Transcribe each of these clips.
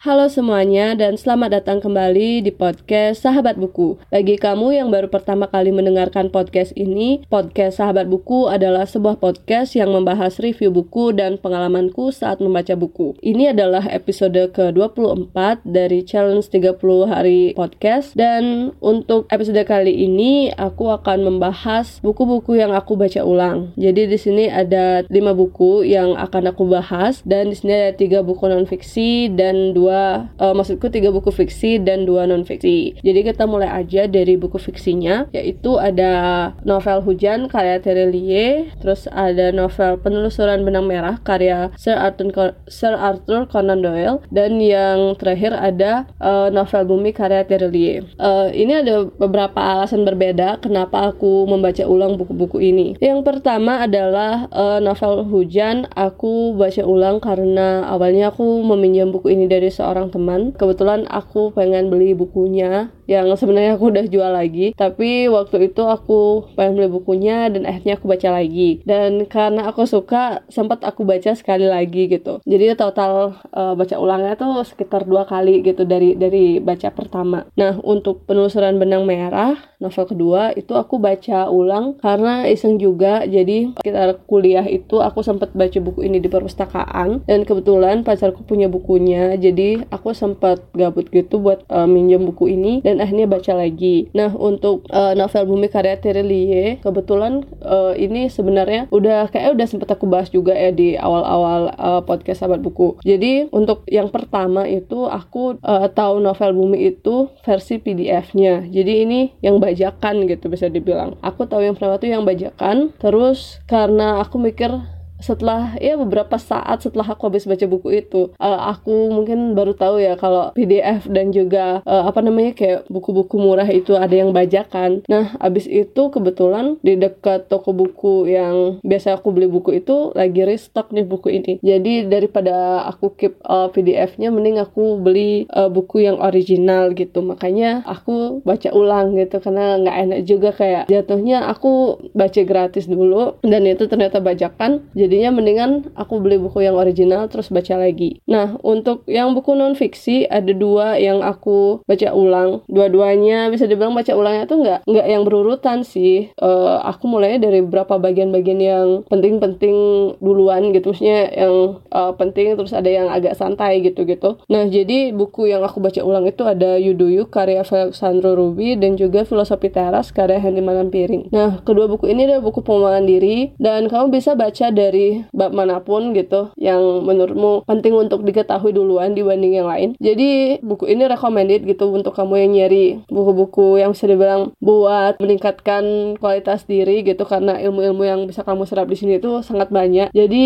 Halo semuanya dan selamat datang kembali di podcast Sahabat Buku. Bagi kamu yang baru pertama kali mendengarkan podcast ini, podcast Sahabat Buku adalah sebuah podcast yang membahas review buku dan pengalamanku saat membaca buku. Ini adalah episode ke-24 dari challenge 30 hari podcast dan untuk episode kali ini aku akan membahas buku-buku yang aku baca ulang. Jadi di sini ada 5 buku yang akan aku bahas dan di sini ada 3 buku non fiksi dan 2 dua uh, maksudku tiga buku fiksi dan dua non fiksi. Jadi kita mulai aja dari buku fiksinya yaitu ada novel Hujan karya Terelie, terus ada novel Penelusuran Benang Merah karya Sir Arthur Sir Arthur Conan Doyle dan yang terakhir ada uh, novel Bumi karya Terelie. Uh, ini ada beberapa alasan berbeda kenapa aku membaca ulang buku-buku ini. Yang pertama adalah uh, novel Hujan aku baca ulang karena awalnya aku meminjam buku ini dari seorang teman. Kebetulan aku pengen beli bukunya yang sebenarnya aku udah jual lagi, tapi waktu itu aku pengen beli bukunya dan akhirnya aku baca lagi. Dan karena aku suka, sempat aku baca sekali lagi gitu. Jadi total uh, baca ulangnya tuh sekitar dua kali gitu dari dari baca pertama. Nah untuk penelusuran benang merah novel kedua itu aku baca ulang karena iseng juga. Jadi kita kuliah itu aku sempat baca buku ini di perpustakaan dan kebetulan pacarku punya bukunya. Jadi aku sempat gabut gitu buat uh, minjem buku ini dan akhirnya baca lagi. Nah untuk uh, novel Bumi karya Terelie kebetulan uh, ini sebenarnya udah kayak udah sempat aku bahas juga ya di awal-awal uh, podcast sahabat buku. Jadi untuk yang pertama itu aku uh, tahu novel Bumi itu versi PDF-nya. Jadi ini yang bajakan gitu bisa dibilang. Aku tahu yang pertama tuh yang bajakan. Terus karena aku mikir setelah ya beberapa saat setelah aku habis baca buku itu uh, aku mungkin baru tahu ya kalau PDF dan juga uh, apa namanya kayak buku-buku murah itu ada yang bajakan. Nah habis itu kebetulan di dekat toko buku yang biasa aku beli buku itu lagi restock nih buku ini. Jadi daripada aku keep uh, PDF-nya mending aku beli uh, buku yang original gitu. Makanya aku baca ulang gitu karena nggak enak juga kayak jatuhnya aku baca gratis dulu dan itu ternyata bajakan. Jadi jadinya mendingan aku beli buku yang original terus baca lagi. Nah untuk yang buku non fiksi ada dua yang aku baca ulang. Dua-duanya bisa dibilang baca ulangnya tuh nggak nggak yang berurutan sih. Uh, aku mulainya dari beberapa bagian-bagian yang penting-penting duluan gitu. Maksudnya yang uh, penting terus ada yang agak santai gitu-gitu. Nah jadi buku yang aku baca ulang itu ada Yuduyu karya Alexandro Ruby dan juga Filosofi Teras karya Henry Manampiring nah kedua buku ini adalah buku pengembangan diri dan kamu bisa baca dari dari bab mana pun gitu yang menurutmu penting untuk diketahui duluan dibanding yang lain. Jadi buku ini recommended gitu untuk kamu yang nyari buku-buku yang bisa dibilang buat meningkatkan kualitas diri gitu karena ilmu-ilmu yang bisa kamu serap di sini itu sangat banyak. Jadi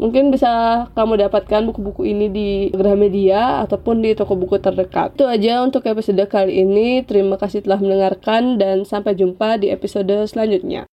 mungkin bisa kamu dapatkan buku-buku ini di Gramedia ataupun di toko buku terdekat. Itu aja untuk episode kali ini. Terima kasih telah mendengarkan dan sampai jumpa di episode selanjutnya.